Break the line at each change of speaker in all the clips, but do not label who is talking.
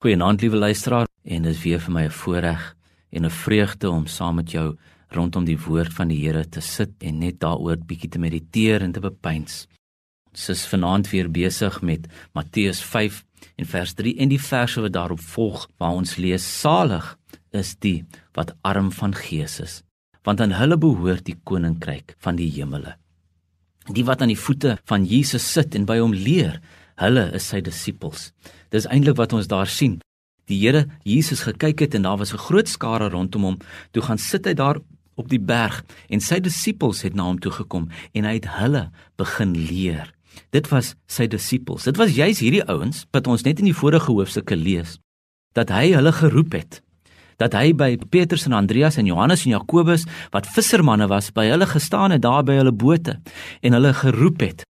Goeienaand liewe luisteraar en dit is weer vir my 'n voorreg en 'n vreugde om saam met jou rondom die woord van die Here te sit en net daaroor bietjie te mediteer en te bepeins. Ons is vanaand weer besig met Matteus 5 en vers 3 en die verse wat daarop volg waar ons lees: Salig is die wat arm van gees is, want aan hulle behoort die koninkryk van die hemele. Die wat aan die voete van Jesus sit en by hom leer, hulle is sy disippels. Dis eintlik wat ons daar sien. Die Here Jesus gekyk het en daar was 'n groot skare rondom hom. Toe gaan sit hy daar op die berg en sy disippels het na hom toe gekom en hy het hulle begin leer. Dit was sy disippels. Dit was juis hierdie ouens wat ons net in die vorige hoofstukke lees dat hy hulle geroep het. Dat hy by Petrus en Andreas en Johannes en Jakobus wat vissermanne was, by hulle gestaan het daar by hulle bote en hulle geroep het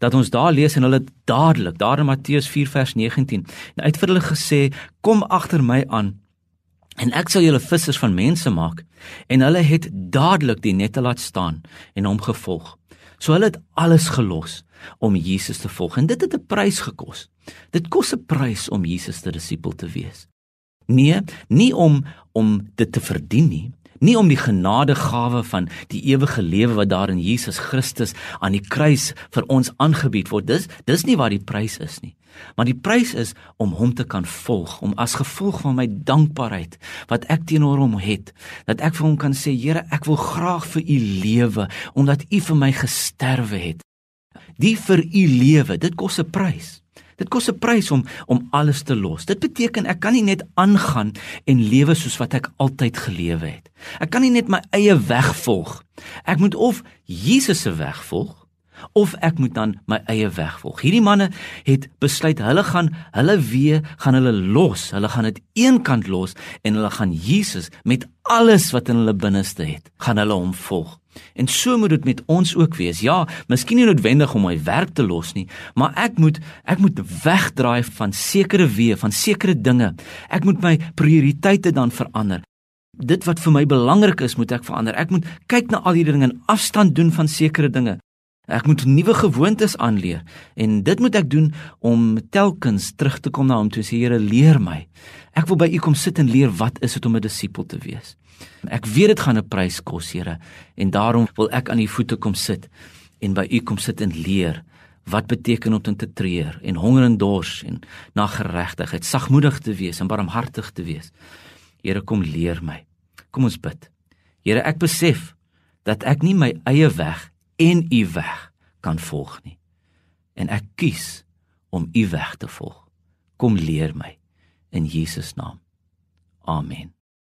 dat ons daar lees en hulle dadelik daar in Matteus 4 vers 19 en uit vir hulle gesê kom agter my aan en ek sal julle vissers van mense maak. En hulle het dadelik die nette laat staan en hom gevolg. So hulle het alles gelos om Jesus te volg en dit het 'n prys gekos. Dit kos 'n prys om Jesus se disipel te wees. Nee nie om om dit te verdien nie nie om die genadegawe van die ewige lewe wat daar in Jesus Christus aan die kruis vir ons aangebied word. Dis dis nie wat die prys is nie. Maar die prys is om hom te kan volg, om as gevolg van my dankbaarheid wat ek teenoor hom het, dat ek vir hom kan sê, Here, ek wil graag vir u lewe omdat u vir my gesterwe het. Die vir u lewe, dit kos 'n prys. Dit kos 'n prys om om alles te los. Dit beteken ek kan nie net aangaan en lewe soos wat ek altyd gelewe het. Ek kan nie net my eie weg volg. Ek moet of Jesus se weg volg of ek moet dan my eie weg volg. Hierdie manne het besluit hulle gaan hulle weë gaan hulle los. Hulle gaan dit eenkant los en hulle gaan Jesus met alles wat in hulle binneste het, gaan hulle hom volg. En so moet dit met ons ook wees. Ja, miskien nie noodwendig om my werk te los nie, maar ek moet ek moet wegdraai van sekere weë, van sekere dinge. Ek moet my prioriteite dan verander. Dit wat vir my belangrik is, moet ek verander. Ek moet kyk na al hierdie dinge en afstand doen van sekere dinge. Ek moet nuwe gewoontes aanleer en dit moet ek doen om telkens terug te kom na hom toe sê Here leer my. Ek wil by u kom sit en leer wat is dit om 'n disipel te wees. Ek weet dit gaan 'n prys kos, Here, en daarom wil ek aan u voete kom sit en by u kom sit en leer wat beteken om te treur en honger en dors en na geregtigheid, sagmoedig te wees en barmhartig te wees. Here, kom leer my. Kom ons bid. Here, ek besef dat ek nie my eie weg en u weg kan volg nie. En ek kies om u weg te volg. Kom leer my in Jesus naam. Amen.